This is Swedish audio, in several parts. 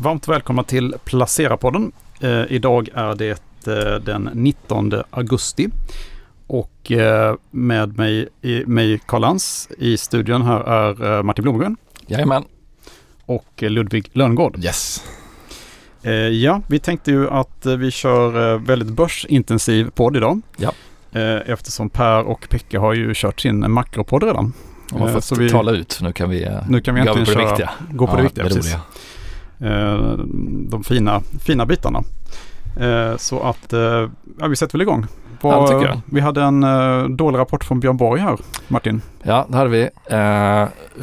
Varmt välkomna till Placera-podden. Eh, idag är det eh, den 19 augusti och eh, med mig, i, mig Karl Lans i studion här är eh, Martin Blomgren Jajamän. och Ludvig Lönngård. Yes. Eh, ja, vi tänkte ju att eh, vi kör eh, väldigt börsintensiv podd idag. Ja. Eh, eftersom Per och Pekka har ju kört sin makropodd redan. Har Eh, fått så vi- tala ut. Nu kan vi eh, Nu kan vi gå på det viktiga. gå på det viktiga. det precis. roliga. Eh, de fina, fina bitarna. Eh, så att eh, ja, vi sätter väl igång. Ja, det tycker jag. Vi hade en dålig rapport från Björn Borg här, Martin. Ja, det hade vi.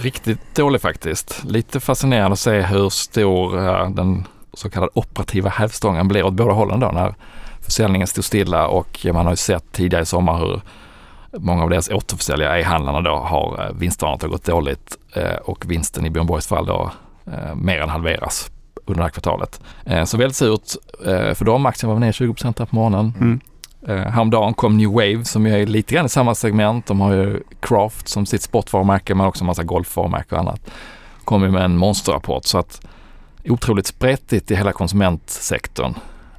Riktigt dålig faktiskt. Lite fascinerande att se hur stor den så kallade operativa hävstången blir åt båda hållen då när försäljningen stod stilla och man har ju sett tidigare i sommar hur många av deras återförsäljare, e-handlarna då, har vinstvarnat har gått dåligt och vinsten i Björn Borgs fall då mer än halveras under det här kvartalet. Eh, så väldigt surt eh, för dem. Aktien var ner 20 här på morgonen. Mm. Eh, häromdagen kom New Wave som är lite grann i samma segment. De har ju Craft som sitt sportvarumärke men också en massa golfvarumärken och annat. Kom ju med en monsterrapport så att otroligt spretigt i hela konsumentsektorn.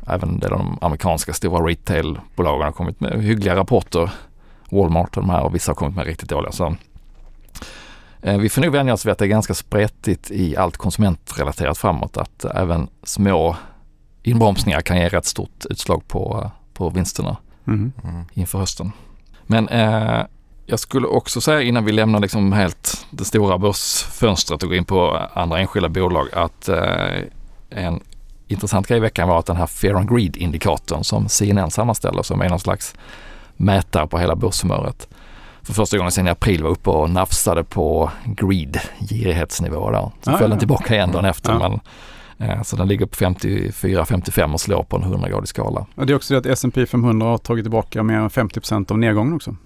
Även de amerikanska stora retailbolagen har kommit med hyggliga rapporter. Walmart och de här och vissa har kommit med riktigt dåliga. Så, vi får nog vänja oss vid att det är ganska spretigt i allt konsumentrelaterat framåt. Att även små inbromsningar kan ge rätt stort utslag på, eh, på vinsterna Mhm. inför hösten. Men eh, jag skulle också säga innan vi lämnar liksom helt det stora börsfönstret och går in på andra enskilda bolag att eh, en intressant grej i veckan var att den här Fear and Greed-indikatorn som CNN sammanställer som är någon slags mätare på hela börshumöret. För första gången sedan i april var uppe och nafsade på greed, girighetsnivå där. Så Ah, föll den tillbaka igen dagen efter. Ja. Men, eh, så den ligger på 54-55 och slår på en 100-gradig skala. Och det är också det att S&P 500 har tagit tillbaka mer än 50% av nedgången också.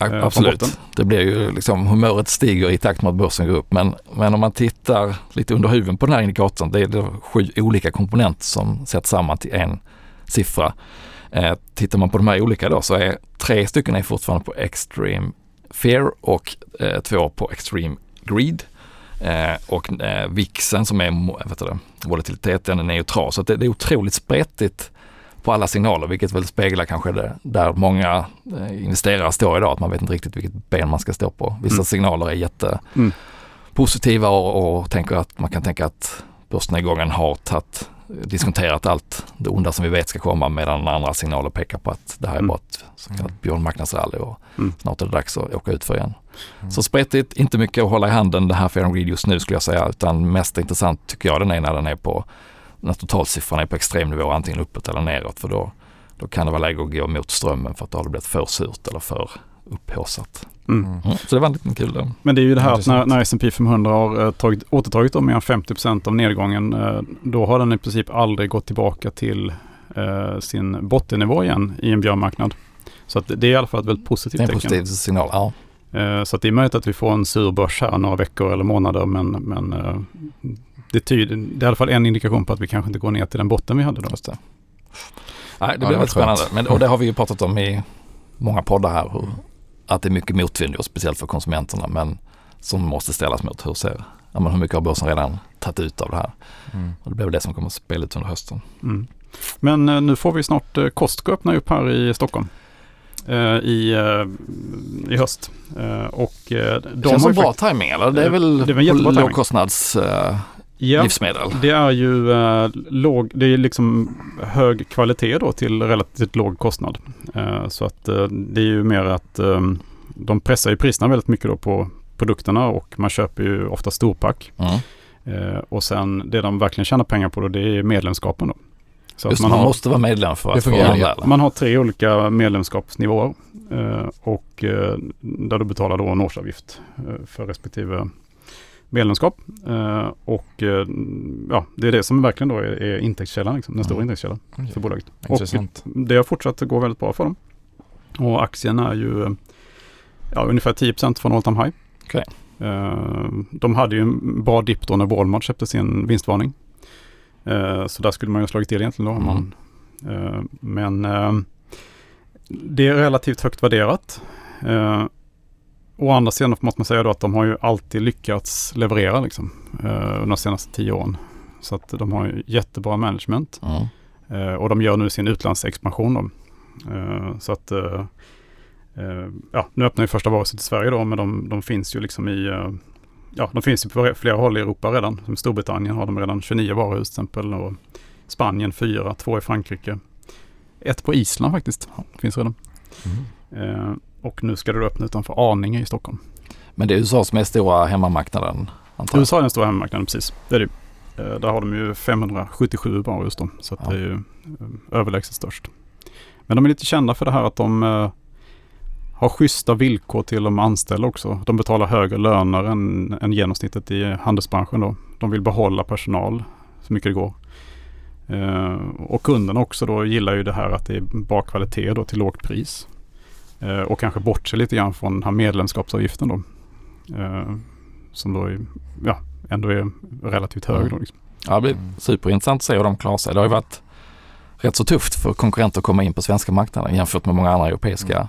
Eh, Absolut. Det blir ju liksom humöret stiger i takt med att börsen går upp. Men, men om man tittar lite under huven på den här indikatorn. Det är det sju olika komponenter som sätts samman till en siffra. Eh, tittar man på de här olika då så är tre stycken är fortfarande på extreme fear och eh, två på extreme greed. Eh, och eh, VIXen som är mo- vet du det, volatilitet, den är neutral. Så det, det är otroligt spretigt på alla signaler, vilket väl speglar kanske det, där många eh, investerare står idag, att man vet inte riktigt vilket ben man ska stå på. Vissa Mm. signaler är jätte Mm. och, och tänker att man kan tänka att börsnedgången har tagit, diskonterat allt det onda som vi vet ska komma medan andra signaler pekar på att det här är Mm. bara ett så kallat björnmarknadsrally och Mm. snart är det dags att åka ut för igen. Mm. Så spretigt, inte mycket att hålla i handen det här Fair Greed just nu skulle jag säga, utan mest intressant tycker jag den är när den är på, när totalsiffran är på extremnivå, antingen uppåt eller neråt, för då, då kan det vara läge att gå mot strömmen för att då har det blivit för surt eller för upphaussat. Mm. Mm. Mm. Så det var en liten kul där. Men det är ju det här att när, när S&P 500 har eh, tagit, återtagit dem mer än 50% av nedgången, eh, då har den i princip aldrig gått tillbaka till eh, sin bottennivå igen i en björnmarknad. Så att det är i alla fall ett väldigt Det positivt är en tecken. positiv signal. Ja. Eh, Så att det är möjligt att vi får en sur börs här några veckor eller månader, men, men eh, det, tyder, det är i alla fall en indikation på att vi kanske inte går ner till den botten vi hade då. Just det. Nej, det det blir var väldigt spännande. Men, och det har vi ju pratat om i många poddar här. Hur, att det är mycket motvind och speciellt för konsumenterna. Men som måste ställas mot hur ser, ja, men hur mycket har börsen redan tagit ut av det här? Mm. Och det blir det som kommer att spela ut under hösten. Mm. Men eh, nu får vi snart Costco öppna upp här i Stockholm. eh, I, eh, i höst. Och de Det känns som bra timing eller? Det är väl det är väl lågkostnads Ja, livsmedel? det är ju eh, låg, det är liksom hög kvalitet då till relativt låg kostnad. Eh, så att eh, det är ju mer att eh, de pressar ju priserna väldigt mycket då på produkterna och man köper ju ofta storpack. Mm. Eh, och sen det de verkligen tjänar pengar på då det är medlemskapen då. Så Just att man, man, har, måste vara medlem för Det att få ja. eller? man har tre olika medlemskapsnivåer eh, och eh, där du betalar då en årsavgift eh, för respektive medlemskap. Eh, och eh, ja, det är det som verkligen då är, är intäktskällan, liksom, den stora Mm. intäktskällan Okej. för bolaget. Intressant. Och det har fortsatt att gå väldigt bra för dem. Och aktien är ju ja, ungefär 10% från all time high. Okej. Eh, de hade ju en bra dipp då när Walmart köpte sin vinstvarning. Så där skulle man ju ha slagit till egentligen då. Mm. Man, men det är relativt högt värderat. Eh, å andra sidan måste man säga då att de har ju alltid lyckats leverera liksom, eh, under de senaste tio åren. Så att de har jättebra management. Mm. Eh, och de gör nu sin utlandsexpansion. Då. Eh, så att eh, eh, ja, nu öppnar ju första varuhuset i Sverige då, men de, de finns ju liksom i eh, Ja, de finns ju på flera håll i Europa redan. Som Storbritannien har de redan 29 varuhus till exempel. Och Spanien 4, två i Frankrike. Ett på Island faktiskt. Finns redan. Mm. Och nu ska det öppna utanför Arninge i Stockholm. Men det är USA som är stora hemmamarknaden antar jag? USA är den stora hemmamarknaden, precis. Det är det. Eh, där har de ju 577 varuhus då. Så Ja. det är ju eh, överlägset störst. Men de är lite kända för det här att de eh, har schyssta villkor till de anställda också. De betalar högre löner än, än genomsnittet i handelsbranschen då. De vill behålla personal så mycket det går. Och kunderna också då gillar ju det här att det är bra kvalitet då till lågt pris. Eh, och kanske bortse lite grann från den här medlemskapsavgiften då. Eh, som då är, ja, ändå är relativt hög då. Liksom. Ja, det blir superintressant att se hur de klarar sig. Det har ju varit rätt så tufft för konkurrenter att komma in på svenska marknaden jämfört med många andra europeiska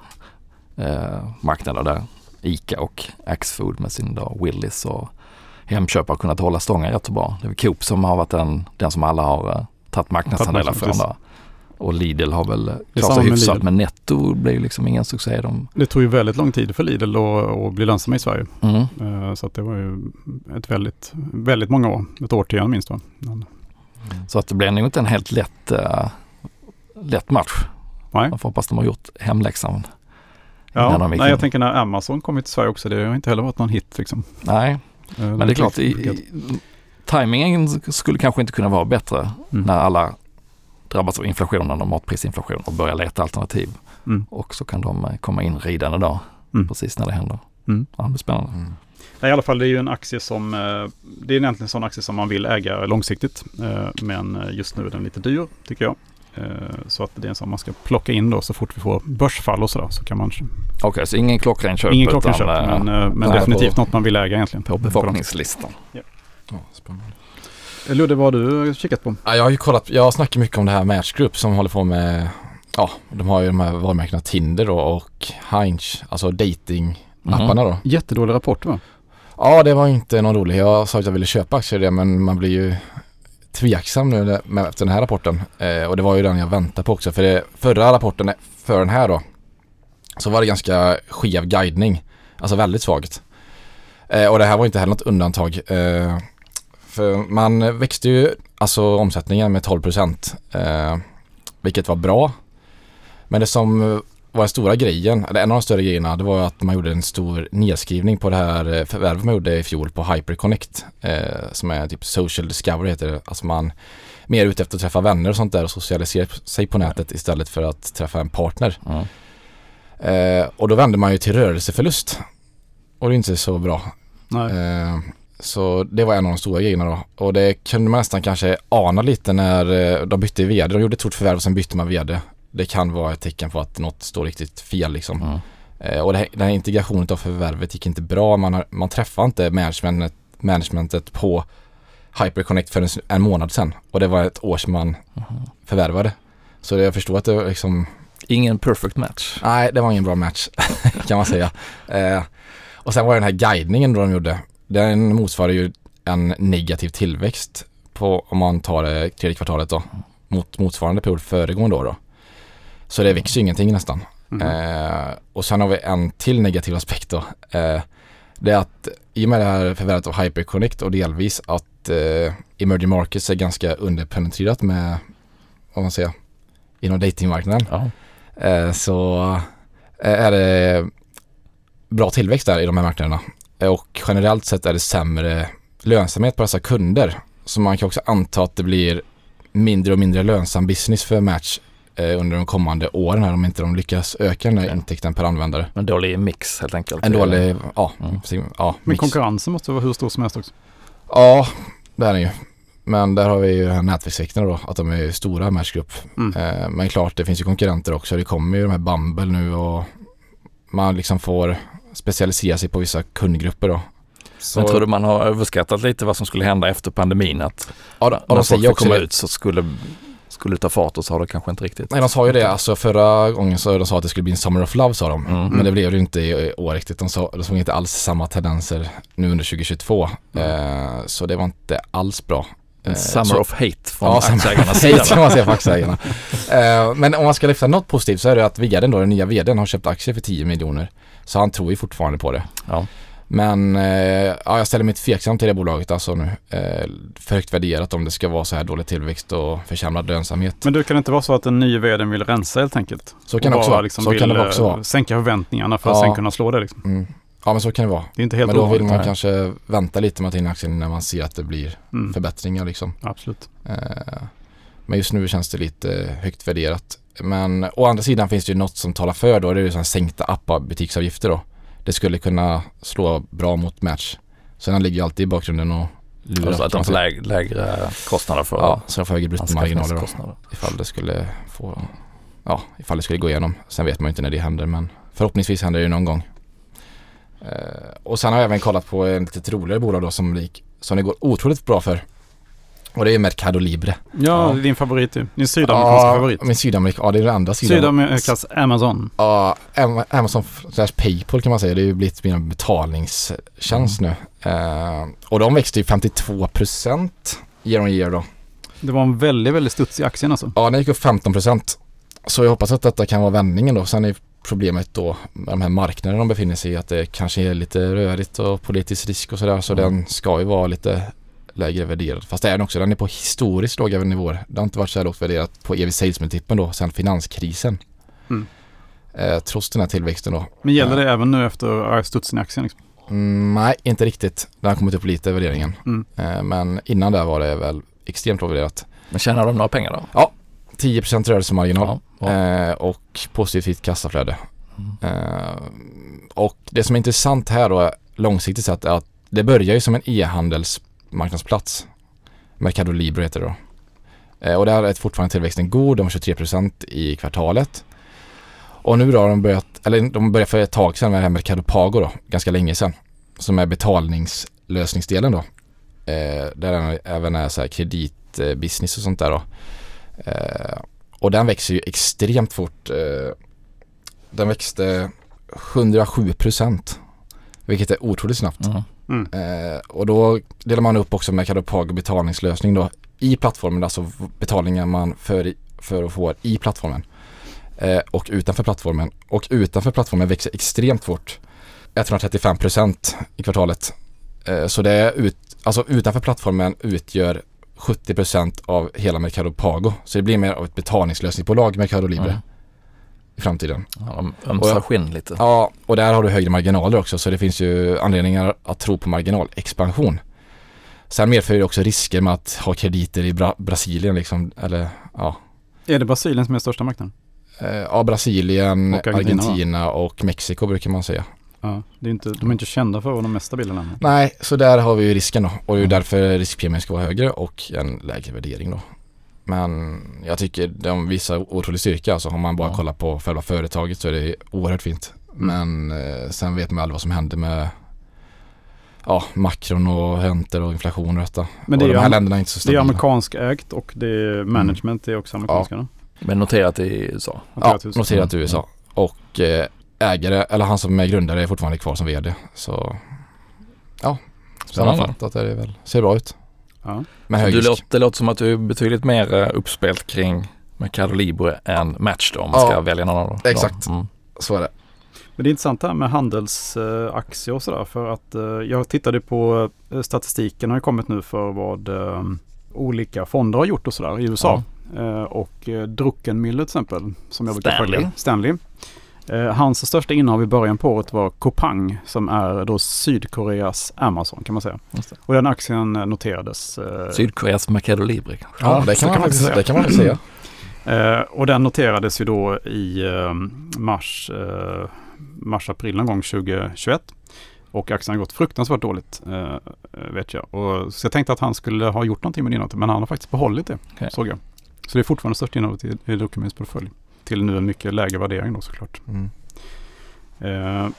eh, marknader där ICA och Axfood med sin då Willys och Hemköp har kunnat hålla stången rätt så bra. Det är Coop som har varit den, den som alla har eh, tagit marknadsandelar från. Då. Och Lidl har väl klarat sig hyfsat men Netto blir ju liksom ingen succé. De, Det tog ju väldigt lång tid för Lidl att, bli lönsamma i Sverige. mm. Eh, så att det var ju ett väldigt, väldigt många år. Ett årtionde minst va? Men, Så att det blir nog inte en helt lätt, eh, lätt match. nej. Man får hoppas de har gjort hemläxan. Ja, nej, jag tänker när Amazon kom till Sverige också. Det har inte heller varit någon hit liksom. Nej, Eh, Men det är klart, i, i, timingen skulle kanske inte kunna vara bättre Mm. när alla drabbas av inflationen och matprisinflation och börjar leta alternativ. Mm. Och så kan de eh, komma in ridande då, Mm. precis när det händer. Mm. Ja, det blir spännande. Nej, I alla fall det är ju en aktie som, eh, det är egentligen en sån aktie som man vill äga långsiktigt. Eh, Men just nu är den lite dyr tycker jag. Så att det är en sån man ska plocka in då så fort vi får börsfall och sådär. Så kan man, Okej, så ingen klockren köp ingen utan klockenköp eh, men, men definitivt på- något man vill äga egentligen. på bevakningslistan. Ja, spännande. Ludde, vad har du kikat på? Ja, jag har ju kollat, jag snackar mycket om det här Match Group som håller på med, ja, de har ju de här varumärkena Tinder då och Hinge, alltså dating-apparna då. Jättedålig rapport va? Ja, det var inte någon rolig. Jag sa att jag ville köpa aktier i det men man blir ju tveksam nu med, efter den här rapporten. Eh, och det var ju den jag väntade på också. För det, förra rapporten för den här då så var det ganska skev guidning. Alltså väldigt svagt. Eh, och det här var inte heller något undantag. Eh, för man växte ju alltså omsättningen med 12 procent. Eh, vilket var bra. Men det som var den stora grejen, eller en av de större grejerna, det var att man gjorde en stor nedskrivning på det här eh, förvärvet man gjorde i fjol på HyperConnect. Eh, som är typ social discovery heter det. Alltså man mer ute efter att träffa vänner och sånt där och socialisera sig på nätet istället för att träffa en partner. Mm. Eh, och då vände man ju till rörelseförlust. Och det är inte så bra. Nej. Eh, så det var en av de stora grejerna då. Och det kunde man nästan kanske ana lite när eh, de bytte vd. De gjorde ett stort förvärv och sen bytte man vd. Det kan vara ett tecken på att något står riktigt fel liksom. Mm. Eh, och det den här integrationen av förvärvet gick inte bra. Man, har, man träffade inte managementet, managementet på HyperConnect för en, en månad sedan. Och det var ett år sedan man Mhm. förvärvade. Så det, jag förstår att det var liksom Ingen perfect match. Nej, det var ingen bra match kan man säga. Eh, och sen var det den här guidningen då de gjorde. Den motsvarar ju en negativ tillväxt på, om man tar det tredje kvartalet då, mot motsvarande period föregående år då. Så det växer ju ingenting nästan. Mm. Eh, och sen har vi en till negativ aspekt då. Eh, det är att i och med det här förvärvet av HyperConnect och delvis att eh, emerging markets är ganska underpenetrerat med, vad man säger, inom datingmarknaden. Ja. Eh, så eh, är det bra tillväxt där i de här marknaderna. Och generellt sett är det sämre lönsamhet på dessa kunder. Så man kan också anta att det blir mindre och mindre lönsam business för Match eh, under de kommande åren här om inte de lyckas öka den här intäkten per användare. En dålig mix helt enkelt. En dålig, ja, Mm. ja Men konkurrensen måste vara hur stor som helst också. Ja, det är den ju. Men där har vi ju nätverkseffekterna då, att de är stora Matchgrupp. Mm. Eh, men klart, det finns ju konkurrenter också. Det kommer ju de här Bumble nu och man liksom får specialisera sig på vissa kundgrupper då. Så, Men tror du man har överskattat lite vad som skulle hända efter pandemin? Att ja, de, när folk fick komma det. ut så skulle, skulle det ta fart och så har det kanske inte riktigt. Nej, de sa ju det. Alltså förra gången så de sa att det skulle bli en Summer of Love sa de. Mm. Men det blev det ju inte i år riktigt. De, sa, de såg inte alls samma tendenser nu under 2022. Mm. Eh, så det var inte alls bra. Eh, Summer så- of hate från Ja, aktieägarnas sida. hate kan man säga för aktieägarna. Eh, Men om man ska lyfta något positivt så är det att vdn då, den nya vdn har köpt aktier för 10 miljoner. Så han tror ju fortfarande på det. Ja. Men eh, ja, jag ställer mig tveksam till det bolaget alltså nu. Eh, för högt värderat om det ska vara så här dålig tillväxt och försämrad lönsamhet. Men du, kan det inte vara så att den nya vdn vill rensa helt enkelt? Så kan det också vara. liksom så kan det också eh, vara. Sänka förväntningarna för att Ja. sen kunna slå det liksom. Mm. Ja men så kan det vara. Det är inte helt Men då vill man kanske vänta lite med att ta in aktien när man ser att det blir Mm. förbättringar liksom. Absolut. Eh, Men just nu känns det lite högt värderat. Men å andra sidan finns det ju något som talar för då. Det är ju sådana sänkta appar butiksavgifter då. Det skulle kunna slå bra mot Match. Så den ligger ju alltid i bakgrunden och lurar. Så att de får lägre, lägre kostnader för Ja, så de får högre bruttomarginaler då. Ifall det skulle få, ja, ifall det skulle gå igenom. Sen vet man ju inte när det händer men förhoppningsvis händer det ju någon gång. Eh, och sen har jag även kollat på en lite roligare bolag då som, som det går otroligt bra för. Och det är Mercado Libre. Ja, Ja. din favorit ju. Din sydamerikanska favorit. Min Sydamerika, ja det är den andra sidan. Sydamerikas Amazon. Ja, Am- Amazon slash Paypal kan man säga. Det är ju blivit mina betalningstjänst nu. Eh, och de växte ju 52% year on year då. Det var en väldigt, väldigt studs i aktien alltså. Ja, den gick upp 15%. Så jag hoppas att detta kan vara vändningen då. Sen är problemet då med de här marknaderna de befinner sig i att det kanske är lite rörigt och politisk risk och sådär. Så Mm. den ska ju vara lite lägre värderad. Fast det är den också. Den är på historiskt låga nivåer. Det har inte varit så här lågt värderat på EV sales multipeln då sen finanskrisen. Mm. Eh, trots den här tillväxten då. Men gäller det även nu efter studsen i aktien? Liksom? Mm, nej, inte riktigt. Den har kommit upp lite värderingen. Mm. Eh, men innan där var det väl extremt lågt värderat. Men tjänar de några pengar då? 10% rörelsemarginal. Ja. Eh, och positivt kassaflöde. Mm. Eh, och det som är intressant här då långsiktigt sett är att det börjar ju som en marknadsplats. Mercado Libre heter det då. Eh, och där är fortfarande tillväxten god, de har 23% i kvartalet. Och nu då har de börjat, eller de började för ett tag sedan med det här Mercado Pago då, ganska länge sedan. Som är betalningslösningsdelen då. Eh, där den även är så här kreditbusiness och sånt där då. Eh, och den växer ju extremt fort. Eh, den växte 107 procent. Vilket är otroligt snabbt. Mm. Mm. Eh, och då delar man upp också Mercado Pago betalningslösning då i plattformen, alltså betalningar man för, för att få i plattformen. Eh, och utanför plattformen. Och utanför plattformen växer extremt fort. 135 procent i kvartalet. Eh, så det är ut, alltså utanför plattformen utgör 70 procent av hela Mercado Pago. Så det blir mer av ett betalningslösningsbolag Mercado Libre Mm. I framtiden. Ja, de Och ömsar skinn lite. Ja, och där har du högre marginaler också så det finns ju anledningar att tro på marginalexpansion. Sen medför det också risker med att ha krediter i Bra- Brasilien liksom, eller ja. Är det Brasilien som är största marknaden? Eh, Ja, Brasilien, Och Argentina, Argentina, och Mexiko brukar man säga. Ja, det är inte, de är inte kända för att vara de mest stabila länderna. Nej, så där har vi ju risken då och det är ju därför riskpremien ska vara högre och en lägre värdering då. Men jag tycker de visar otrolig styrka alltså. Om man bara Ja. kollar på själva företaget så är det oerhört fint. Men eh, sen vet man aldrig vad som händer med ja, makron och räntor och inflation och detta. Men det och är, de här länderna är inte så det är stabila. amerikansk ägt och det är management, det är också amerikanska. då? Men noterat i USA. Ja, Noterat i USA. noterat i USA. Och eh, ägare, eller han som är grundare är fortfarande kvar som vd. Så ja, Spännande. sammanfattat är det väl, ser bra ut. Ja. Hög Du låter, det låter som att du är betydligt mer eh, uppspelt kring Mercado Libre än Match då om man Ja, ska välja någon av dem. exakt. Mm. Så är det. Men det är intressant det här med handelsaktier och sådär. För att eh, jag tittade på eh, statistiken har ju kommit nu för vad olika fonder har gjort och sådär i USA. Eh, och Druckenmüller till exempel, som jag brukar Stanley. följa. Stanley. Eh, hans största innehav i början på året var Coupang som är då Sydkoreas Amazon kan man säga. Det. Och den aktien eh, noterades. Eh, Sydkoreas Mercado Libre kanske. Ja, det så kan, man man säga. det kan man säga. Eh, och den noterades ju då i eh, mars, eh, mars-april någon gång 2021. Och aktien har gått fruktansvärt dåligt eh, vet jag. Och, så jag tänkte att han skulle ha gjort någonting med det innehavet men han har faktiskt behållit det Okej. såg jag. Så det är fortfarande största innehavet i, i Documents portfölj. Till nu en mycket lägre värdering då såklart. Mm. Eh,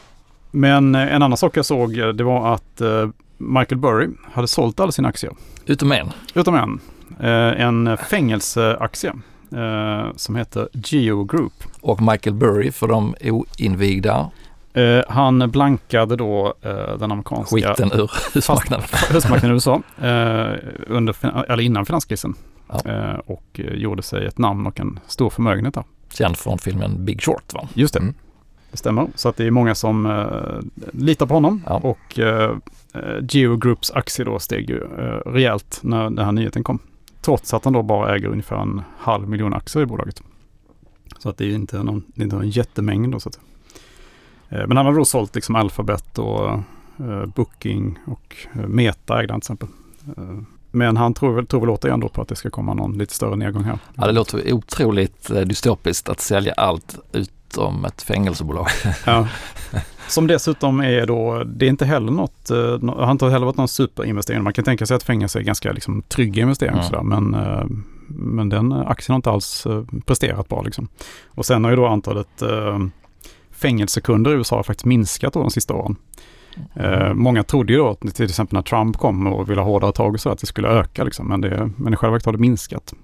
men eh, en annan sak jag såg eh, det var att eh, Michael Burry hade sålt alla sina aktier. Utom en. Utom en. Eh, en fängelseaktie som heter Geo Group. Och Michael Burry för de oinvigda. Han blankade då den amerikanska Skiten ur husmarknaden. husmarknaden i USA under, eller innan finanskrisen. Ja. Och gjorde sig ett namn och en stor förmögenhet där. Känd från filmen Big Short va? Just det, Mm. det stämmer. Så att det är många som eh, litar på honom. Ja. Och eh, eh, Geo Groups aktie då steg ju eh, rejält när den här nyheten kom. Trots att han då bara äger ungefär en halv miljon aktier i bolaget. Så att det är inte någon, det är inte en jättemängd då så att. Eh, Men han har då sålt liksom Alphabet och eh, Booking och eh, Meta ägde han till exempel. Men han tror väl, tror väl återigen då på att det ska komma någon lite större nedgång här. Ja, det låter otroligt eh, dystopiskt att sälja allt utom ett fängelsebolag. Ja. Som dessutom är då, det är inte heller något, eh, nå- har inte heller varit någon superinvestering. Man kan tänka sig att fängelse är ganska liksom, trygg investering Mm. sådär, men, eh, men den aktien har inte alls presterat bra. Liksom. Och sen har ju då antalet fängelsekunder i USA faktiskt minskat då de sista åren. Eh, många trodde ju då till exempel när Trump kom och ville ha hårdare tag och så att det skulle öka liksom, men, det, men i själva verket har det minskat.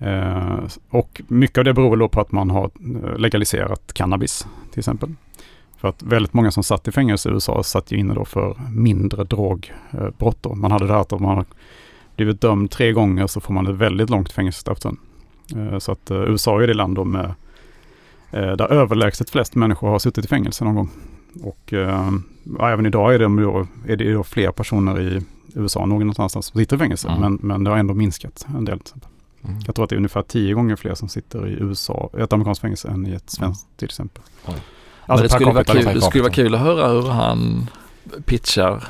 Eh, och mycket av det beror då på att man har eh, legaliserat cannabis till exempel. För att väldigt många som satt i fängelse i USA satt ju inne då för mindre drogbrott. då. Man hade det här att om man har blivit dömd tre gånger så får man ett väldigt långt fängelsestraff sen. Eh, så att eh, USA är det land då med, där överlägset flest människor har suttit i fängelse någon gång. Och eh, ja, även idag är det, då, är det då fler personer i USA än någon annanstans som sitter i fängelse. Mm. Men, men det har ändå minskat en del. Mm. Jag tror att det är ungefär tio gånger fler som sitter i USA, i ett amerikanskt fängelse än i ett svenskt till exempel. Men det, skulle vara kul, det skulle vara kul att höra hur han pitchar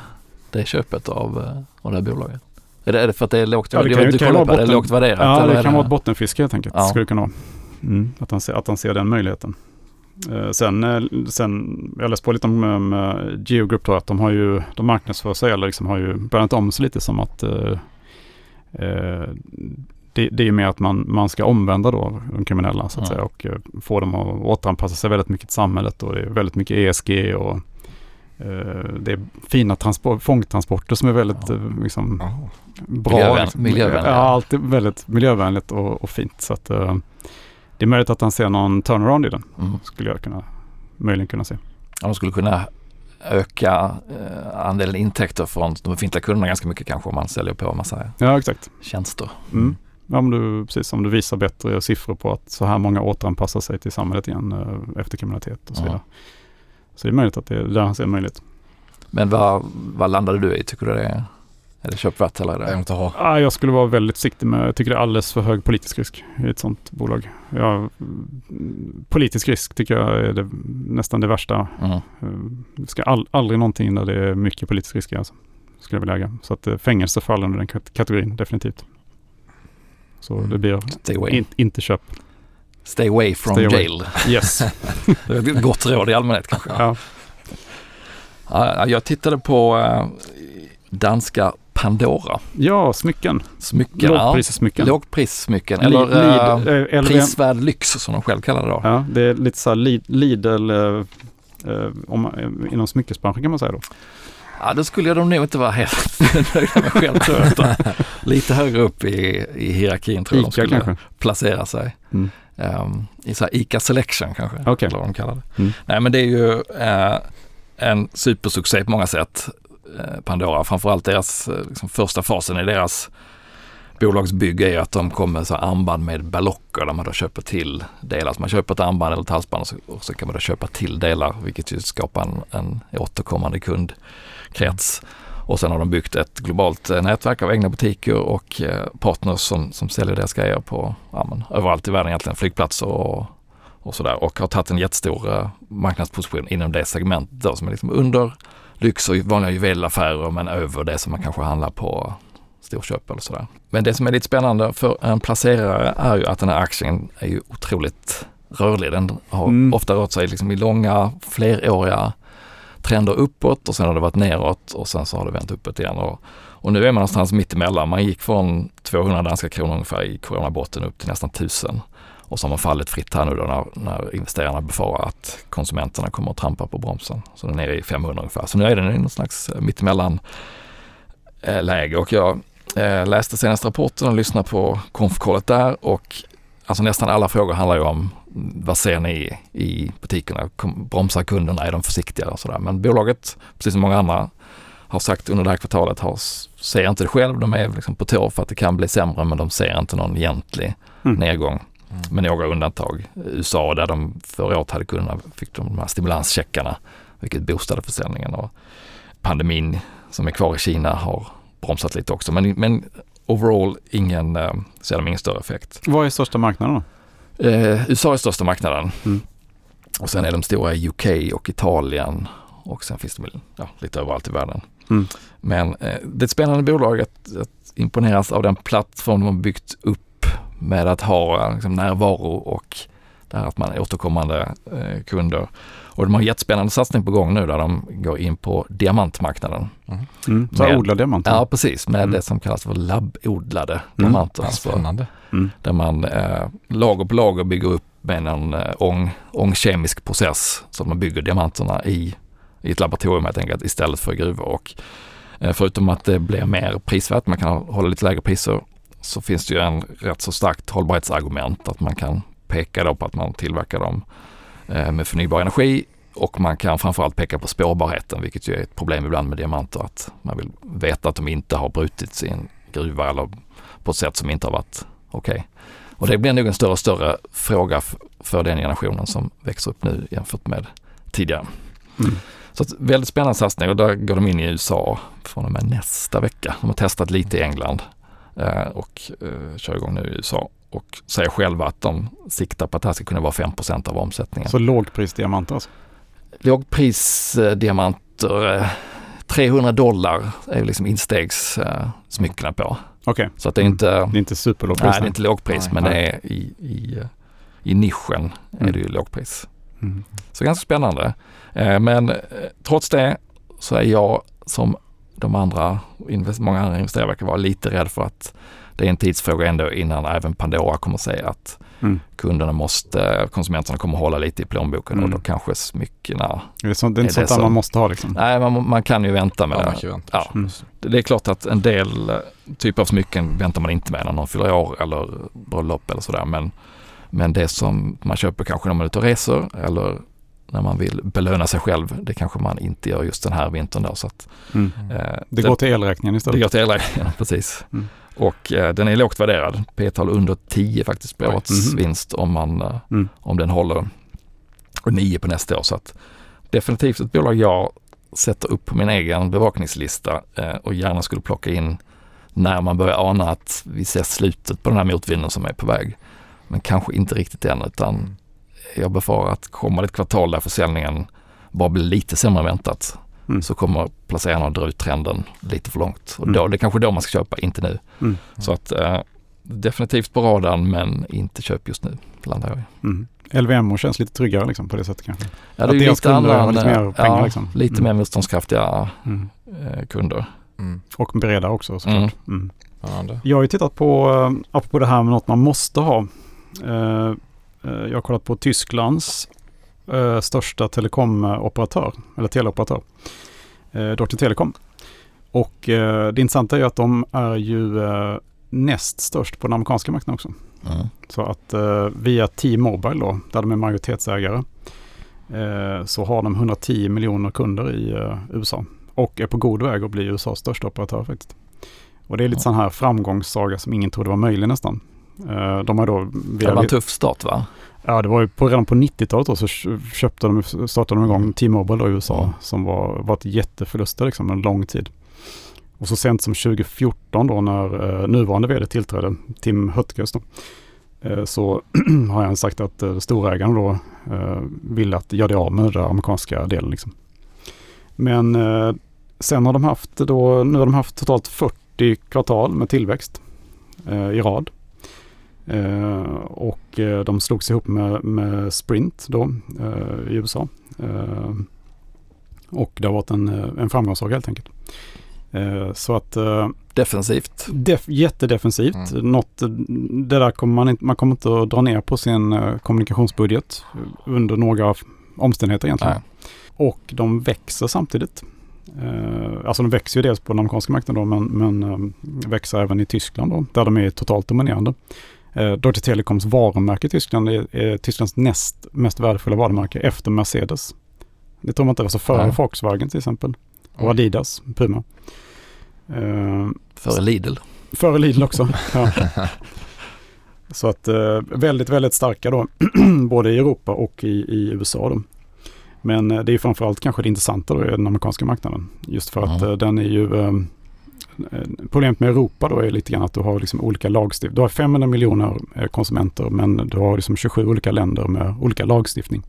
det köpet av, eh, av det här bolaget. Är det, är det för att det är lågt, Ja, det det kan du kan på, det är botten- lågt värderat? Ja, eller det är kan vara ett bottenfiske helt enkelt. Ja. Skulle det kunna vara. Mm, att, han ser, att han ser den möjligheten. Eh, sen, eh, sen, jag läste på lite om um, Geo Group då, att de har ju, de marknadsför sig eller liksom har ju börjat om sig lite som att eh, eh, det, det är mer att man, man ska omvända då de kriminella så att Ja. säga och eh, få dem att återanpassa sig väldigt mycket till samhället och det är väldigt mycket ESG och eh, det är fina transport, fångtransporter som är väldigt Ja. eh, liksom, Ja. bra. Miljövän- liksom. miljövänliga. Ja, alltid väldigt miljövänligt och, och fint. Så att, eh, det är möjligt att han ser någon turnaround i den. Mm. Skulle jag kunna, möjligen kunna se. Ja, de skulle kunna öka eh, andelen intäkter från de befintliga kunderna ganska mycket kanske om man säljer på en massa Ja, exakt. tjänster. Mm. Ja, om du, precis, om du visar bättre siffror på att så här många återanpassar sig till samhället igen eh, efter kriminalitet och så vidare. Så det är möjligt att det är där han ser en möjlighet. Men vad, vad landade du i? Tycker du det eller är Jag vill det? inte ha. Ah, jag skulle vara väldigt försiktig med, jag tycker det är alldeles för hög politisk risk i ett sånt bolag. Ja, mm, politisk risk tycker jag är det, nästan det värsta Mm. Eh, Det ska all, aldrig någonting där det är mycket politisk risk alltså, skulle jag vilja äga. Så att eh, fängelse faller under den kat- kategorin definitivt. Så Mm. det blir Stay away. in, inte köp. Stay away from Stay away. jail. Yes. Det är ett gott råd i allmänhet kanske. ja. Ja, jag tittade på eh, danska Pandora. ja, smycken. Smycken. Ja, Lågprissmycken. lågprissmycken. Li- Eller Lid- eller- prisvärd lyx som de själv kallar det då. Ja, det är lite så här Lid- Lidl eh, om, inom smyckesbranschen kan man säga då. Ja, det skulle jag nog nog inte vara helt nöjda med själv tror jag. utan Lite högre upp i, i hierarkin tror jag de skulle kanske. placera sig. Mm. Ehm, I så här Ica Selection kanske, Okej. eller vad de kallar det. Mm. Nej men det är ju eh, en supersuccé på många sätt, Eh, Pandora. Framförallt deras eh, liksom, första fasen i deras bolagsbygge är att de kommer med så armband med ballocker där man då köper till delar. Så man köper ett armband eller ett halsband och så, och så kan man då köpa till delar vilket ju skapar en, en återkommande kundkrets. Och sen har de byggt ett globalt eh, nätverk av egna butiker och partners som, som säljer deras grejer på ja, men, överallt i världen egentligen, flygplatser och, och sådär. Och har tagit en jättestor marknadsposition inom det segmentet då, som är liksom under lyx och vanliga juvelaffärer men över det som man kanske handlar på storköp eller sådär. Men det som är lite spännande för en placerare är ju att den här aktien är ju otroligt rörlig. Den har Mm. ofta rört sig liksom i långa, fleråriga trender uppåt och sen har det varit neråt och sen så har det vänt uppåt igen. Och, och nu är man någonstans mitt emellan. Man gick från 200 danska kronor ungefär i coronabotten upp till nästan 1000. Och så har man fallit fritt här nu då när, när investerarna befarar att konsumenterna kommer att trampa på bromsen. Så den är nere i 500 ungefär. Så nu är den i någon slags eh, mittemellan eh, läge och jag eh, läste senaste rapporten och lyssnade på konfkollet där och alltså nästan alla frågor handlar ju om vad ser ni i butikerna? Bromsar kunderna? Är de försiktiga? Och sådär. Men bolaget, precis som många andra, har sagt under det här kvartalet, har, ser inte det själv. De är liksom på tå för att det kan bli sämre men de ser inte någon egentlig Mm. nedgång. Mm. Med några undantag. USA där de förra året hade kunderna, fick de här stimulanscheckarna vilket boostade försäljningen. Och pandemin som är kvar i Kina har bromsat lite också. Men, men overall ingen, eh, ser de ingen större effekt. Vad är största marknaden då? Eh, USA är största marknaden. Mm. Och sen är de stora i UK och Italien och sen finns de ja, lite överallt i världen. Mm. Men eh, det är ett spännande bolag att, att imponeras av den plattform de har byggt upp med att ha liksom, närvaro och det här att man är återkommande eh, kunder. Och de har en jättespännande satsning på gång nu där de går in på diamantmarknaden. Mm. Så Med- odlar diamanter? Ja, precis. Med Mm. det som kallas för labbodlade diamanter. Ja, Alltså, spännande. Mm. där man eh, lager på lager bygger upp med en eh, ång, ångkemisk process så att man bygger diamanterna i, i ett laboratorium helt enkelt istället för gruvor. Och, eh, förutom att det blir mer prisvärt, man kan hålla lite lägre priser, så finns det ju en rätt så starkt hållbarhetsargument att man kan peka då på att man tillverkar dem eh, med förnybar energi och man kan framförallt peka på spårbarheten, vilket ju är ett problem ibland med diamanter, att man vill veta att de inte har brutits i en gruva eller på ett sätt som inte har varit okej. Och det blir nog en större och större fråga för den generationen som växer upp nu jämfört med tidigare. Mm. Så väldigt spännande satsning och där går de in i USA från och med nästa vecka. De har testat lite i England och eh, kör igång nu i USA och säger själva att de siktar på att det här ska kunna vara 5% av omsättningen. Så lågprisdiamanter alltså? Lågprisdiamanter, eh, 300 dollar är liksom instegsmyckena eh, smyckena på. Så att det är inte, det är inte superlågpris? nej, det är inte lågpris Nej. men det Nej. är i, i, eh, i nischen är Mm. det ju lågpris. Mm. Så ganska spännande. Eh, Men eh, trots det så är jag som de andra, många andra investerare verkar vara lite rädd för att det är en tidsfråga ändå innan även Pandora kommer säga att Mm. kunderna måste, konsumenterna kommer hålla lite i plånboken och Mm. då kanske smyckena, Det är, så, det är inte sånt där man måste ha liksom? nej man, man kan ju vänta med Ja, det. man kan ju vänta. Ja. Mm. Det det är klart att en del eh, typer av smycken väntar man inte med när någon fyller år eller bröllop eller sådär. Men, men det som man köper kanske när man är ute och reser eller när man vill belöna sig själv, det kanske man inte gör just den här vintern då. Så att, Mm. eh, Det går till elräkningen det istället? går till elräkningen, precis. Mm. Och eh, den är lågt värderad, P-tal under 10 faktiskt på årets Mhm. vinst om, man, eh, Mm. om den håller. Och 9 på nästa år. Så att definitivt ett bolag jag sätter upp på min egen bevakningslista eh, och gärna skulle plocka in när man börjar ana att vi ser slutet på den här motvinden som är på väg. Men kanske inte riktigt än utan jag befarar att kommer det ett kvartal där försäljningen bara blir lite sämre än väntat Mm. så kommer placerarna att dra ut trenden lite för långt. Och Mm. då, det är kanske då man ska köpa, inte nu. Mm. Så att eh, definitivt på radarn men inte köp just nu, landar jag i. Mm. LVM känns lite tryggare liksom på det sättet kanske? Ja, Att det är ju lite annan, lite mer eh, pengar, ja, liksom. lite Mm. mer motståndskraftiga Mm. eh, kunder. Mm. Och beredda också såklart. Mm. Jag har ju tittat på, eh, apropå det här med något man måste ha. Eh, jag har kollat på Tysklands eh, största telekomoperatör, eller teleoperatör, eh, Deutsche Telekom. Och eh, det intressanta är ju att de är ju eh, näst störst på den amerikanska marknaden också. Mm. Så att eh, via T-Mobile då, där de är majoritetsägare, eh, så har de 110 miljoner kunder i eh, USA. Och är på god väg att bli USAs största operatör faktiskt. Och det är lite Ja. sån här framgångssaga som ingen trodde var möjlig nästan. Eh, de har då Det var en tuff start va? ja det var ju på, redan på 90-talet då så kö- köpte de, startade de igång T-Mobile i USA Ja. som var, var ett jätteförluster liksom en lång tid. Och så sent som 2014 då när eh, nuvarande vd tillträdde, Tim Höttges då, eh, så har han sagt att eh, storägaren då eh, vill att göra det av med den amerikanska delen. Liksom. Men eh, sen har de haft då, nu har de haft totalt 40 kvartal med tillväxt eh, i rad. Eh, och eh, de slogs ihop med, med Sprint då eh, i USA. Och det har varit en, en framgångssaga helt enkelt. Så att Defensivt. def, jättedefensivt. Mm. Något, det där kommer man, inte, man kommer inte att dra ner på sin kommunikationsbudget under några omständigheter egentligen. Nej. Och de växer samtidigt. Alltså de växer ju dels på den amerikanska marknaden då, men, men växer även i Tyskland då, där de är totalt dominerande. Eh, Deutsche Telekoms varumärke i Tyskland är, är Tysklands näst mest värdefulla varumärke efter Mercedes. Det tror man inte, alltså före Ja. Volkswagen till exempel. Och Mm. Adidas, Puma. Eh, Före Lidl. Före Lidl också. Ja. Så att eh, väldigt, väldigt starka då. både i Europa och i, i USA då. Men eh, det är framförallt kanske det intressanta då i den amerikanska marknaden. Just för att Ja. eh, den är ju... Eh, problemet med Europa då är lite grann att du har liksom olika lagstiftning. Du har 500 miljoner eh, konsumenter men du har liksom 27 olika länder med olika lagstiftning.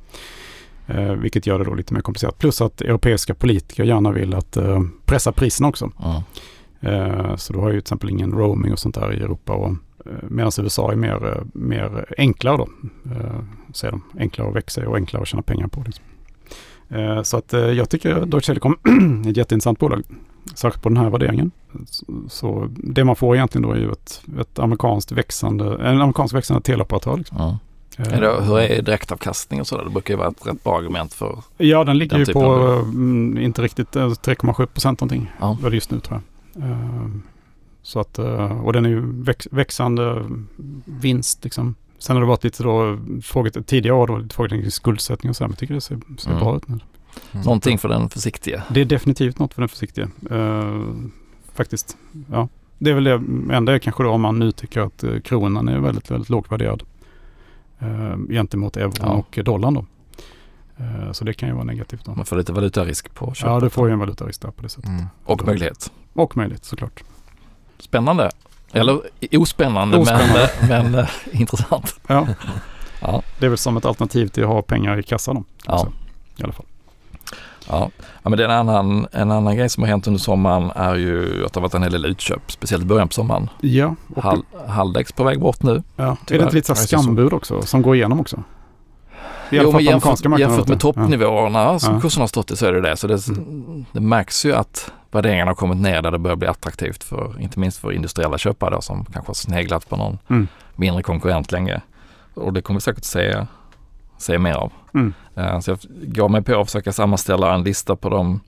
Eh, vilket gör det då lite mer komplicerat. Plus att europeiska politiker gärna vill att eh, pressa priserna också. Ja. Eh, Så du har ju till exempel ingen roaming och sånt där i Europa. Och, eh, medan USA är mer, mer enklare då. eh, Säger de. Enklare att växa och enklare att tjäna pengar på. Liksom. Så att jag tycker Deutsche Telekom är ett jätteintressant bolag. Särskilt på den här värderingen. Så- det man får egentligen då är ju ett, ett amerikanskt växande, en amerikansk växande teleoperatör. Liksom. Eh, Är det, hur är direktavkastning och sådär? Det brukar ju vara ett rätt bra argument för. Ja, den ligger Den ju på, av- mm, inte riktigt, eh, 3,7 procent någonting. Ja. Vad det just nu tror jag. Eh, Så att, eh, och den är ju väx, växande vinst liksom. Sen har det varit lite då, frågat, tidigare år då, lite frågat kring skuldsättning och så här, men jag tycker det ser, ser Mm. bra ut nu. Mm. Någonting för den försiktiga. Det är definitivt något för den försiktiga. Eh, faktiskt, ja. Det är väl det enda är kanske då om man nu tycker att eh, kronan är väldigt, väldigt lågt värderad. Uh, gentemot euron Ja. och dollarn då. Eh, så det kan ju vara negativt då. Man får lite valutarisk på köpet. Ja, du får ju en valutarisk där på det sättet. Mm. Och möjlighet. Och möjligt såklart. Spännande. Eller ospännande, Ospännande. men, men eh, intressant. Ja. Ja. Det är väl som ett alternativ till att ha pengar i kassan då. Ja. också, I alla fall. Ja. ja, men det är en annan, en annan grej som har hänt under sommaren är ju att det har varit en hel del utköp, speciellt i början på sommaren. Ja, och, Hal, Haldex på väg bort nu. ja. är det inte lite skambud också som går igenom också? I Jo, men jämfört, jämfört med toppnivåerna som Ja. kursen har stått i så är det det. Så det, Mm. det märks ju att värderingarna har kommit ner där det börjar bli attraktivt för, inte minst för industriella köpare då, som kanske har sneglat på någon Mm. mindre konkurrent länge. Och det kommer vi säkert se, se mer av. Mm. Eh, Så jag gav mig på att försöka sammanställa en lista på de,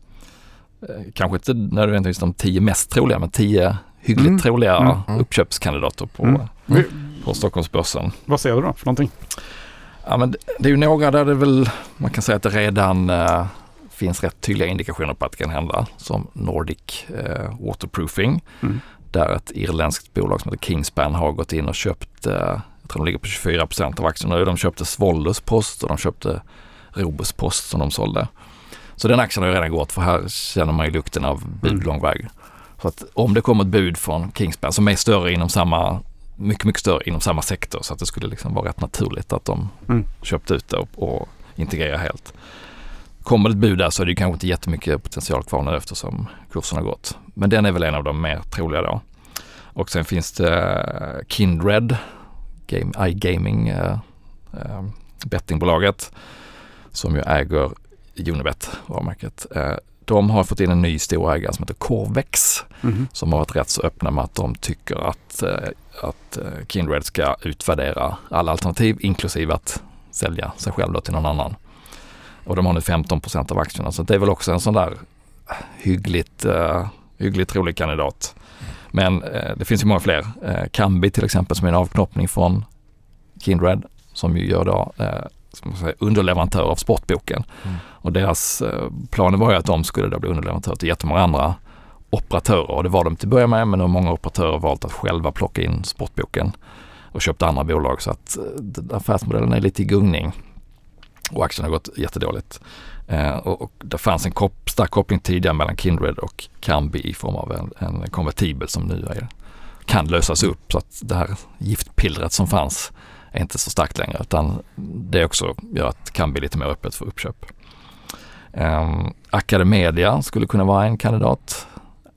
eh, kanske inte nödvändigtvis de tio mest troliga, men tio hyggligt Mm. troliga Mm, mm. uppköpskandidater på, Mm. På Stockholmsbörsen. vad ser du då för någonting? Ja, men det- är ju några där det väl, man kan säga att det redan eh, finns rätt tydliga indikationer på att det kan hända. Som Nordic eh, Waterproofing. Mm. Där ett irländskt bolag som heter Kingspan har gått in och köpt, eh, jag tror de ligger på 24 procent av aktierna nu. De köpte Svollus Post och de köpte Robus Post som de sålde. Så den aktien har ju redan gått för här känner man ju lukten av bud Mm. lång väg. Så att om det kommer ett bud från Kingspan som är större inom samma, mycket, mycket större inom samma sektor så att det skulle liksom vara rätt naturligt att de Mm. köpt ut det och, och integrerar helt. Kommer det ett bud där så är det ju kanske inte jättemycket potential kvar nu eftersom kursen har gått. Men den är väl en av de mer troliga då. Och sen finns det eh, Kindred, game, iGaming, eh, eh, bettingbolaget som ju äger Unibet, varumärket. Eh, de har fått in en ny storägare som heter Corvex Mhm. som har varit rätt så öppna med att de tycker att, eh, att eh, Kindred ska utvärdera alla alternativ inklusive att sälja sig själv till någon annan. Och de har nu 15 procent av aktierna så det är väl också en sån där hyggligt, uh, hyggligt rolig kandidat. Men eh, det finns ju många fler. Eh, Kambi till exempel som är en avknoppning från Kindred som ju gör då eh, säga, underleverantör av sportboken. Mm. Och deras planer var ju att de skulle då bli underleverantör till jättemånga andra operatörer och det var de till att börja med men nu har många operatörer valt att själva plocka in sportboken och köpt andra bolag så att affärsmodellen är lite i gungning och aktien har gått jättedåligt. Eh, och, och det fanns en kop stark koppling tidigare mellan Kindred och Kambi i form av en, en konvertibel som nu är, kan lösas upp så att det här giftpillret som fanns är inte så starkt längre utan det också gör att Kambi är lite mer öppet för uppköp. Um, Academedia skulle kunna vara en kandidat.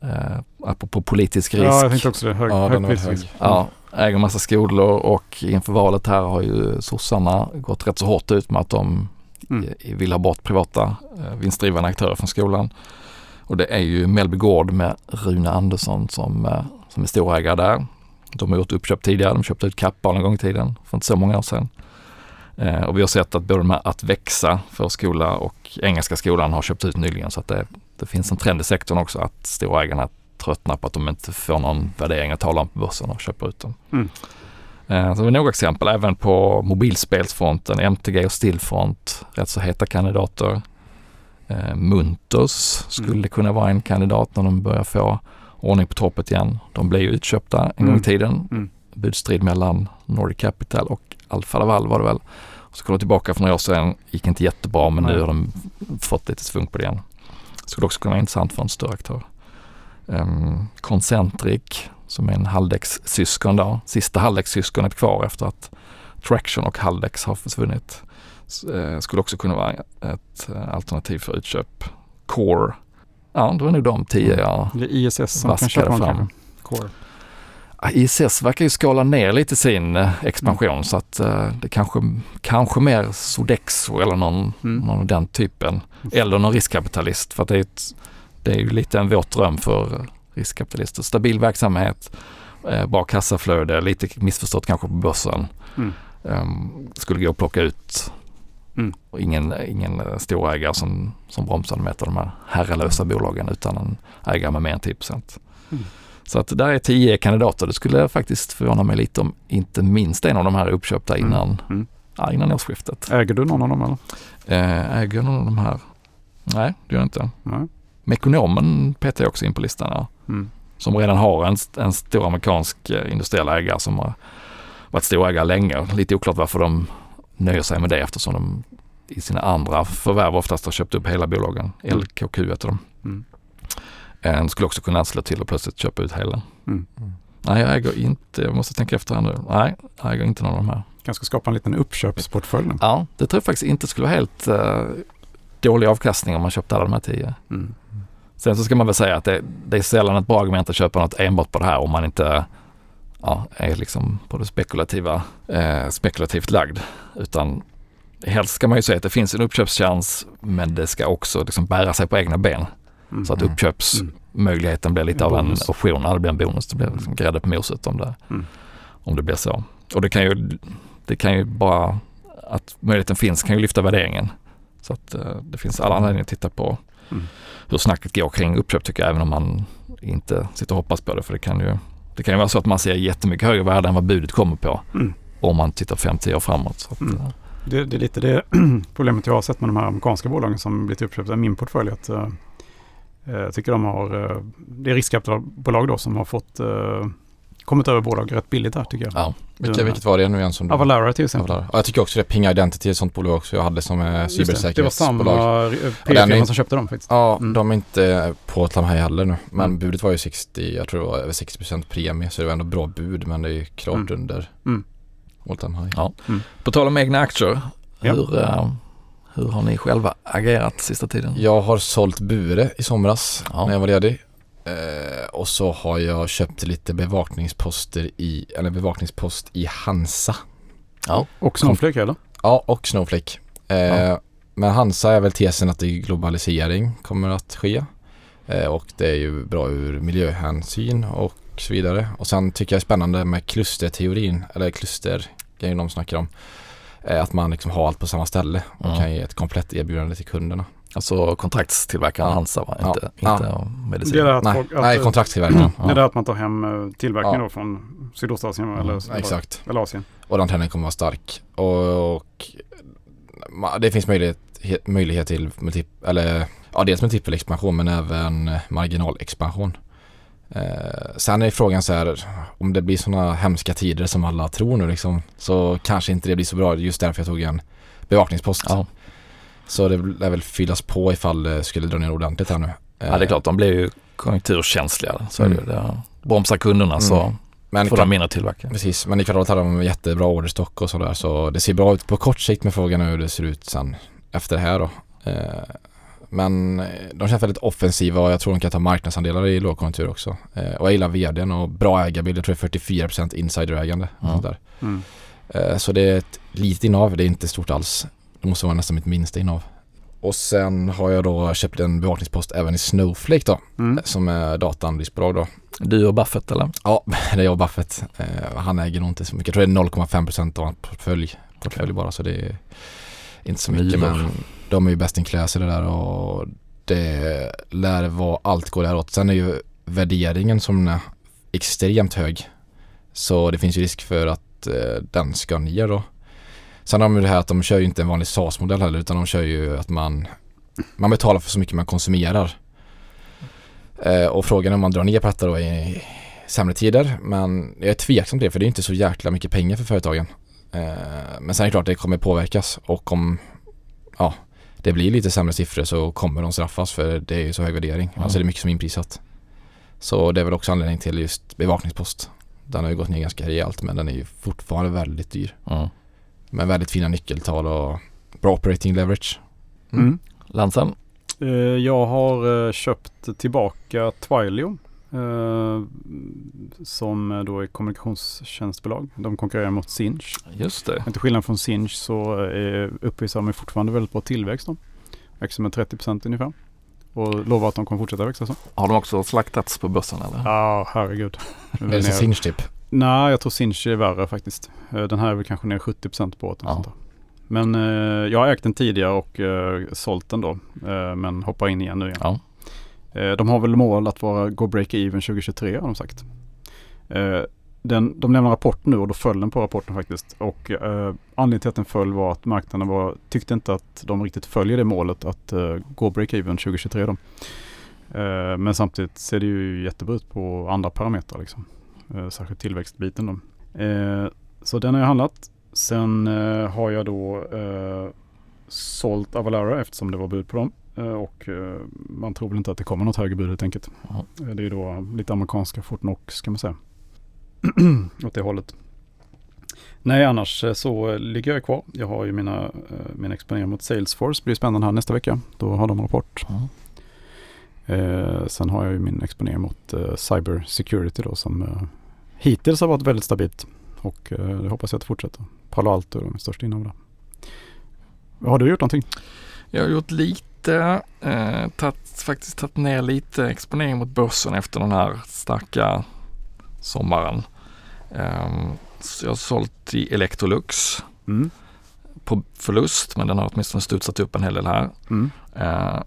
Uh, apropå politisk risk. Ja, jag tänkte också det. Hög, Ja, hög prisrisk. hög. Ja, äger massa skolor och inför valet här har ju sossarna gått rätt så hårt ut med att de Mm. vill ha bort privata eh, vinstdrivande aktörer från skolan. Och det är ju Mellby Gård med Rune Andersson som, eh, som är storägare där. De har gjort uppköp tidigare, de köpte ut Kappahl en gång i tiden för inte så många år sedan. Eh, och vi har sett att både de här Att växa förskola och Engelska skolan har köpt ut nyligen så att det, det finns en trend i sektorn också att storägarna tröttnar på att de inte får någon värdering att tala om på börsen och köper ut dem. Mm. Eh, så det är några exempel även på mobilspelsfronten, MTG och Stillfront, rätt så heta kandidater. Eh, Munters skulle Mm. kunna vara en kandidat när de börjar få ordning på torpet igen. De blev ju utköpta en gång Mm. i tiden. Mm. Budstrid mellan Nordic Capital och Alfa Laval var det väl. Och så kom de tillbaka för några år sedan, gick inte jättebra men Nej. nu har de fått lite svung på det igen. Skulle också kunna vara intressant för en större aktör. Um, Concentric som är en Haldex-syskon då. Sista Haldex-syskonet kvar efter att Traction och Haldex har försvunnit. S- eh, skulle också kunna vara ett eh, alternativ för utköp. Core, ja det var nog de tio jag Det är ISS som Vaskade kan dem fram. Core. ISS verkar ju skala ner lite sin eh, expansion Mm. så att eh, det kanske, kanske mer Sodexo eller någon, Mm. någon av den typen. Eller någon riskkapitalist för att det är, ett, det är ju lite en våt dröm för riskkapitalister. Stabil verksamhet, eh, bra kassaflöde, lite missförstått kanske på börsen. Mm. Ehm, skulle gå att plocka ut. Mm. Och ingen, ingen eh, storägare som, som bromsade med ett av de här herrelösa bolagen utan en ägare med mer än 10 Mm. Så att där är tio kandidater. Det skulle faktiskt förvåna mig lite om inte minst en av de här är uppköpta Mm. innan, Mm. ja, innan årsskiftet. Äger du någon av dem eller? Eh, äger någon av de här? Nej, det gör jag inte. Nej. Mekonomen petar jag också in på listan. Ja. Mm. Som redan har en, en stor amerikansk eh, industriell ägare som har varit storägare länge. Lite oklart varför de nöjer sig med det eftersom de i sina andra förvärv oftast har köpt upp hela bolagen. Mm. LKQ heter de. Mm. En skulle också kunna slå till och plötsligt köpa ut hela. Mm. Nej, jag äger inte, jag måste tänka efter här nu. Nej, jag äger inte någon av de här. Kanske skapa en liten uppköpsportfölj nu. Ja, det tror jag faktiskt inte skulle vara helt eh, dålig avkastning om man köpte alla de här tio. Mm. Sen så ska man väl säga att det, det är sällan ett bra argument att köpa något enbart på det här om man inte ja, är liksom på det spekulativa, eh, spekulativt lagd. Utan helst ska man ju säga att det finns en uppköpschans men det ska också liksom bära sig på egna ben. Mm. Så att Mm. uppköpsmöjligheten blir lite En av en option. Ja, det blir en bonus. Det blir liksom grädde på moset om det, Mm. om det blir så. Och det kan ju, det kan ju bara, att möjligheten finns kan ju lyfta värderingen. Så att eh, det finns alla anledningar att titta på Mm. Hur snacket går kring uppköp tycker jag, även om man inte sitter och hoppas på det. För det kan ju, det kan ju vara så att man ser jättemycket högre värde än vad budet kommer på. Mm. Om man tittar 5-10 år framåt. Så att, Mm. eh, Det, det är lite det problemet jag har sett med de här amerikanska bolagen som blivit uppköpta i min portfölj. Att, eh, jag tycker de har, eh, det är riskkapitalbolag då som har fått eh, kommit över bolag rätt billigt där tycker jag. ja. Vilka, vilket var det nu igen som du... Avalara till exempel. Avalara. Ja, jag tycker också det. Ping Identity är ett sånt bolag också jag hade som är Just det, var cybersäkerhetsbolag. samma eh, den PR-firma är- som köpte dem faktiskt. Ja, Mm. de är inte på Tlamhaj heller nu. Men Mm. budet var ju 60, jag tror det var över 60% premie. Så det var ändå bra bud men det är ju klart Mm. under Mm. all time high. Ja. Mm. På tal om egna aktier, Ja. hur, eh, hur har ni själva agerat sista tiden? Jag har sålt Bure i somras Ja. när jag var ledig. Eh, och så har jag köpt lite bevakningsposter i, eller bevakningspost i Hansa. Ja. Och Snowflake eller? Ja, och Snowflake. Eh, Ja. Men Hansa är väl tesen att det är globalisering kommer att ske. Eh, och det är ju bra ur miljöhänsyn och så vidare. Och sen tycker jag det är spännande med klusterteorin, eller klustergrejen de snackar om. Eh, att man liksom har allt på samma ställe och Ja. kan ge ett komplett erbjudande till kunderna. Alltså kontraktstillverkaren Ja. Hansa va? Ja. Inte, Ja. inte medicin. Det är det att Nej, att, nej eh, kontraktstillverkarna. Det är det att man tar hem eh, tillverkningen Ja. då från Sydostasien Mm, eller, Ja, exakt. eller Asien. Och den trenden kommer vara stark. Och, och det finns möjlighet, he- möjlighet till multip, eller, ja, dels multipel expansion men även marginalexpansion. Eh, sen är frågan så här om det blir sådana hemska tider som alla tror nu liksom så kanske inte det blir så bra. Just därför jag tog en bevakningspost. Ja. Så det lär väl fyllas på ifall det skulle dra ner ordentligt här nu. ja, det är klart. De blir ju konjunkturkänsliga. Så är det ju. Det bromsar kunderna så Mm. Men får de mindre tillverka. Precis, men i kvartalet hade de jättebra orderstock och sådär så det ser bra ut på kort sikt med frågan hur det ser ut sen efter det här då. Eh, men eh, de känns väldigt offensiva och jag tror de kan ta marknadsandelar i lågkonjunktur också. Eh, och jag gillar vdn och bra ägarbild, jag tror det är 44% insiderägande. Ja. Mm. Eh, så det är ett litet innehav, det är inte stort alls. Det måste vara nästan mitt minsta innehav. Och sen har jag då köpt en bevakningspost även i Snowflake då, Mm. som är dataanalysbolag då. Du och Buffett eller? Ja, det är jag och Buffett. Eh, han äger nog inte så mycket. Jag tror det är 0,5% av hans portfölj, portfölj bara så det är inte så mycket men de är ju best in class i det där och det lär vara allt går däråt. Sen är ju värderingen som är extremt hög. Så det finns ju risk för att att eh, den ska ner då. Sen har de ju det här att de kör ju inte en vanlig SAS-modell heller utan de kör ju att man, man betalar för så mycket man konsumerar. Eh, och frågan är om man drar ner på detta då i sämre tider. Men jag är tveksam till det för det är inte så jäkla mycket pengar för företagen. Eh, men sen är det klart det kommer påverkas och om ja, det blir lite sämre siffror så kommer de straffas för det är ju så hög värdering. Ja. Alltså det är mycket som är inprisat. Så det är väl också anledning till just bevakningspost. Den har ju gått ner ganska rejält men den är ju fortfarande väldigt dyr. Mm. Med väldigt fina nyckeltal och bra operating leverage. Mm. Lansen? Eh, Jag har eh, köpt tillbaka Twilio. eh, Som då är kommunikationstjänstbolag. De konkurrerar mot Sinch. Just det. Men till skillnad från Sinch så uppvisar de fortfarande väldigt bra tillväxt. Då. Växer med 30% ungefär. Och lovar att de kommer fortsätta växa så. Har de också slaktats på börsen eller? Ja, herregud. Nu Är det Sinch typ? Nej, jag tror Sinch är värre faktiskt. Eh, Den här är väl kanske ner 70% på året. Ja. Men eh, jag har ägt den tidigare och eh, sålt den då. Eh, men hoppar in igen nu igen. Ja. Eh, de har väl mål att vara gå break-even 2023 har de sagt. Eh, den, de lämnar rapport nu och då föll den på rapporten faktiskt. Och eh, anledningen till att den föll var att marknaden var, tyckte inte att de riktigt följer det målet att gå break-even 2023. Då. Men samtidigt ser det ju jättebra ut på andra parametrar. Liksom. Eh, särskilt tillväxtbiten. Då. Eh, så den har jag handlat. Sen eh, har jag då sålt Avalara eftersom det var bud på dem. Och man tror väl inte att det kommer något högre bud helt enkelt. Eh, det är då lite amerikanska Fortnox kan man säga. Åt det hållet. Nej, annars så ligger jag kvar. Jag har ju mina, min exponering mot Salesforce. Det blir spännande här nästa vecka. Då har de rapport. Ja. Eh, sen har jag ju min exponering mot eh, Cyber Security då som eh, hittills har varit väldigt stabilt. Och eh, det hoppas jag att det fortsätter. Palo Alto är de största där. Har du gjort någonting? Jag har gjort lite, eh, tatt, faktiskt tagit ner lite exponering mot börsen efter den här starka sommaren. Ehm, så jag har sålt i Electrolux Mm. på förlust men den har åtminstone studsat upp en hel del här. Mm. Eh,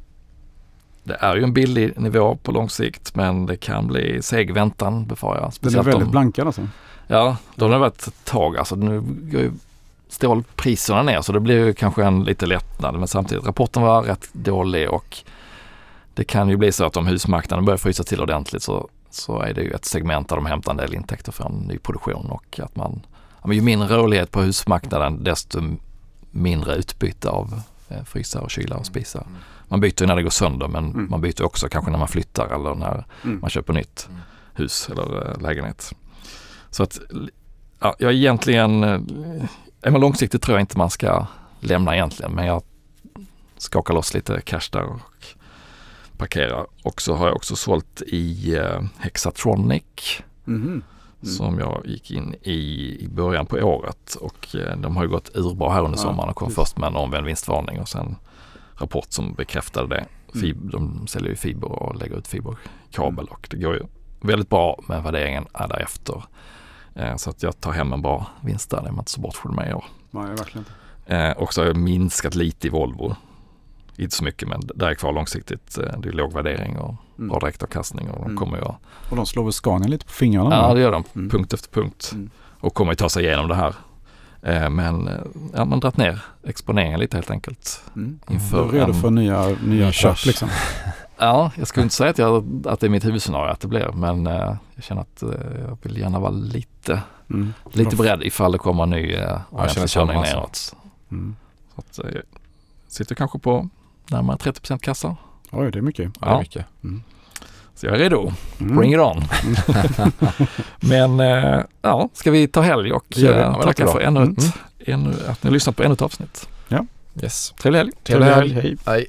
det är ju en billig nivå på lång sikt men det kan bli seg väntan befarar jag. Den är väldigt om- blankad alltså. Ja, då har det varit ett tag. Alltså, nu går ju stålpriserna ner så det blir ju kanske en lite lättnad. Men samtidigt, rapporten var rätt dålig och det kan ju bli så att om husmarknaden börjar frysa till ordentligt så, så är det ju ett segment där de hämtar en del intäkter från ny produktion och att man, ja, men ju mindre rörlighet på husmarknaden desto mindre utbyte av eh, frysar och kylar och spisar. Man byter ju när det går sönder men Mm. man byter också kanske när man flyttar eller när Mm. man köper nytt Mm. hus eller eh, lägenhet. Så att ja, jag är egentligen, eh, är man långsiktigt tror jag inte man ska lämna egentligen men jag skakar loss lite cash där och parkerar. Och så har jag också sålt i eh, Hexatronic Mhm. Mm. som jag gick in i i början på året och eh, de har ju gått urbra här under Ja, sommaren och kom precis. först med en omvänd vinstvarning och sen rapport som bekräftade det. Fib- De säljer ju fiber och lägger ut fiberkabel och det går ju väldigt bra men värderingen är därefter. Eh, Så att jag tar hem en bra vinst där, det är man inte så bortskämd med i år. Nej, verkligen inte. Eh, och så har jag minskat lite i Volvo. Inte så mycket men där är kvar långsiktigt. Eh, Det är låg värdering och Mm. bra direktavkastning och de Mm. kommer ju att Och de slår väl Scania lite på fingrarna? Ja det gör de, Mm. punkt efter punkt. Mm. Och kommer ju ta sig igenom det här. Eh, Men eh, ja, man dragit ner exponeringen lite helt enkelt. Mm. Inför Du är redo för nya, nya köp liksom. Ja, jag skulle inte säga att, jag, att det är mitt huvudscenario att det blir men eh, jag känner att eh, jag vill gärna vara lite, Mm. lite beredd ifall det kommer en ny eh, ordentlig körning alltså. neråt. Mm. Så att, eh, sitter kanske på närmare 30 kassa. Oj, det är mycket. Ja, det är mycket. Så jag är redo. Mm. Bring it on. men eh, ja, ska vi ta helg och eh, Ja, tacka för ännu Mm. ett, ännu, att ni har lyssnat på ännu ett avsnitt. Yes. Trevlig helg. Trevlig helg. Hej. Hej.